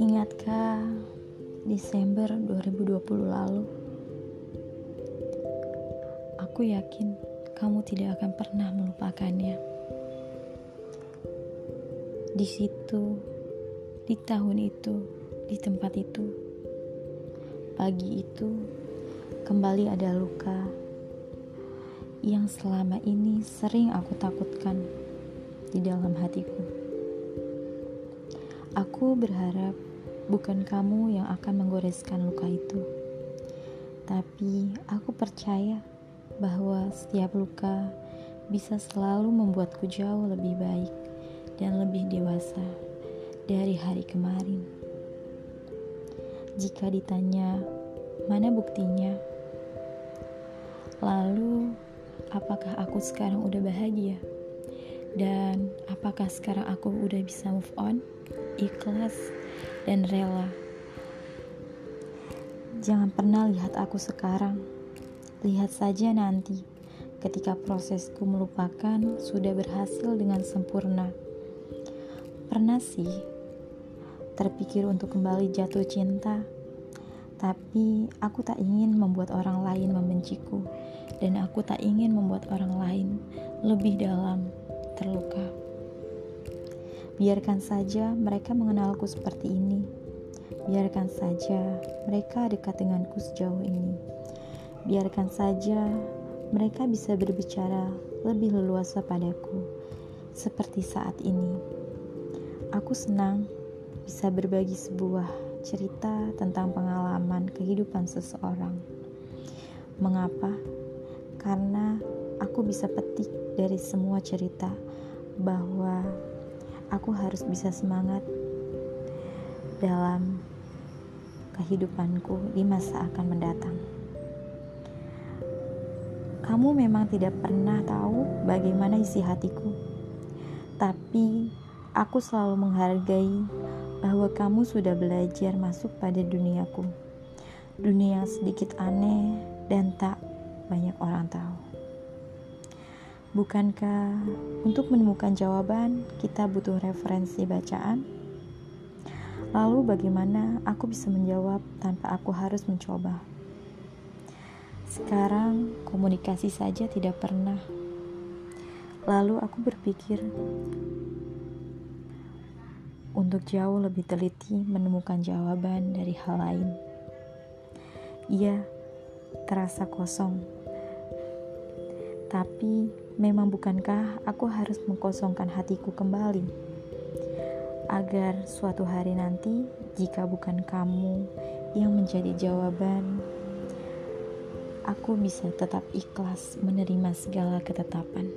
Ingatkah Desember 2020 lalu? Aku yakin kamu tidak akan pernah melupakannya. Di situ, di tahun itu, di tempat itu, pagi itu, kembali ada luka yang selama ini sering aku takutkan di dalam hatiku. Aku berharap bukan kamu yang akan menggoreskan luka itu. Tapi aku percaya bahwa setiap luka bisa selalu membuatku jauh lebih baik dan lebih dewasa dari hari kemarin. Jika ditanya, mana buktinya? Lalu, apakah aku sekarang udah bahagia? Dan apakah sekarang aku udah bisa move on, ikhlas, dan rela. Jangan pernah lihat aku sekarang. Lihat saja nanti ketika prosesku melupakan sudah berhasil dengan sempurna. Pernah sih terpikir untuk kembali jatuh cinta, tapi aku tak ingin membuat orang lain membenciku, dan aku tak ingin membuat orang lain lebih dalam terluka. Biarkan saja mereka mengenalku seperti ini. Biarkan saja mereka dekat denganku sejauh ini. Biarkan saja mereka bisa berbicara lebih leluasa padaku, seperti saat ini. Aku senang bisa berbagi sebuah cerita tentang pengalaman kehidupan seseorang. Mengapa? Karena aku bisa petik dari semua cerita bahwa aku harus bisa semangat dalam kehidupanku di masa akan mendatang. Kamu memang tidak pernah tahu bagaimana isi hatiku, tapi aku selalu menghargai bahwa kamu sudah belajar masuk pada duniaku, dunia yang sedikit aneh dan tak banyak orang tahu. Bukankah untuk menemukan jawaban kita butuh referensi bacaan? Lalu bagaimana aku bisa menjawab tanpa aku harus mencoba? Sekarang komunikasi saja tidak pernah. Lalu aku berpikir untuk jauh lebih teliti menemukan jawaban dari hal lain. Iya, terasa kosong. Tapi Memang bukankah aku harus mengkosongkan hatiku kembali? Agar suatu hari nanti, jika bukan kamu yang menjadi jawaban, aku bisa tetap ikhlas menerima segala ketetapan.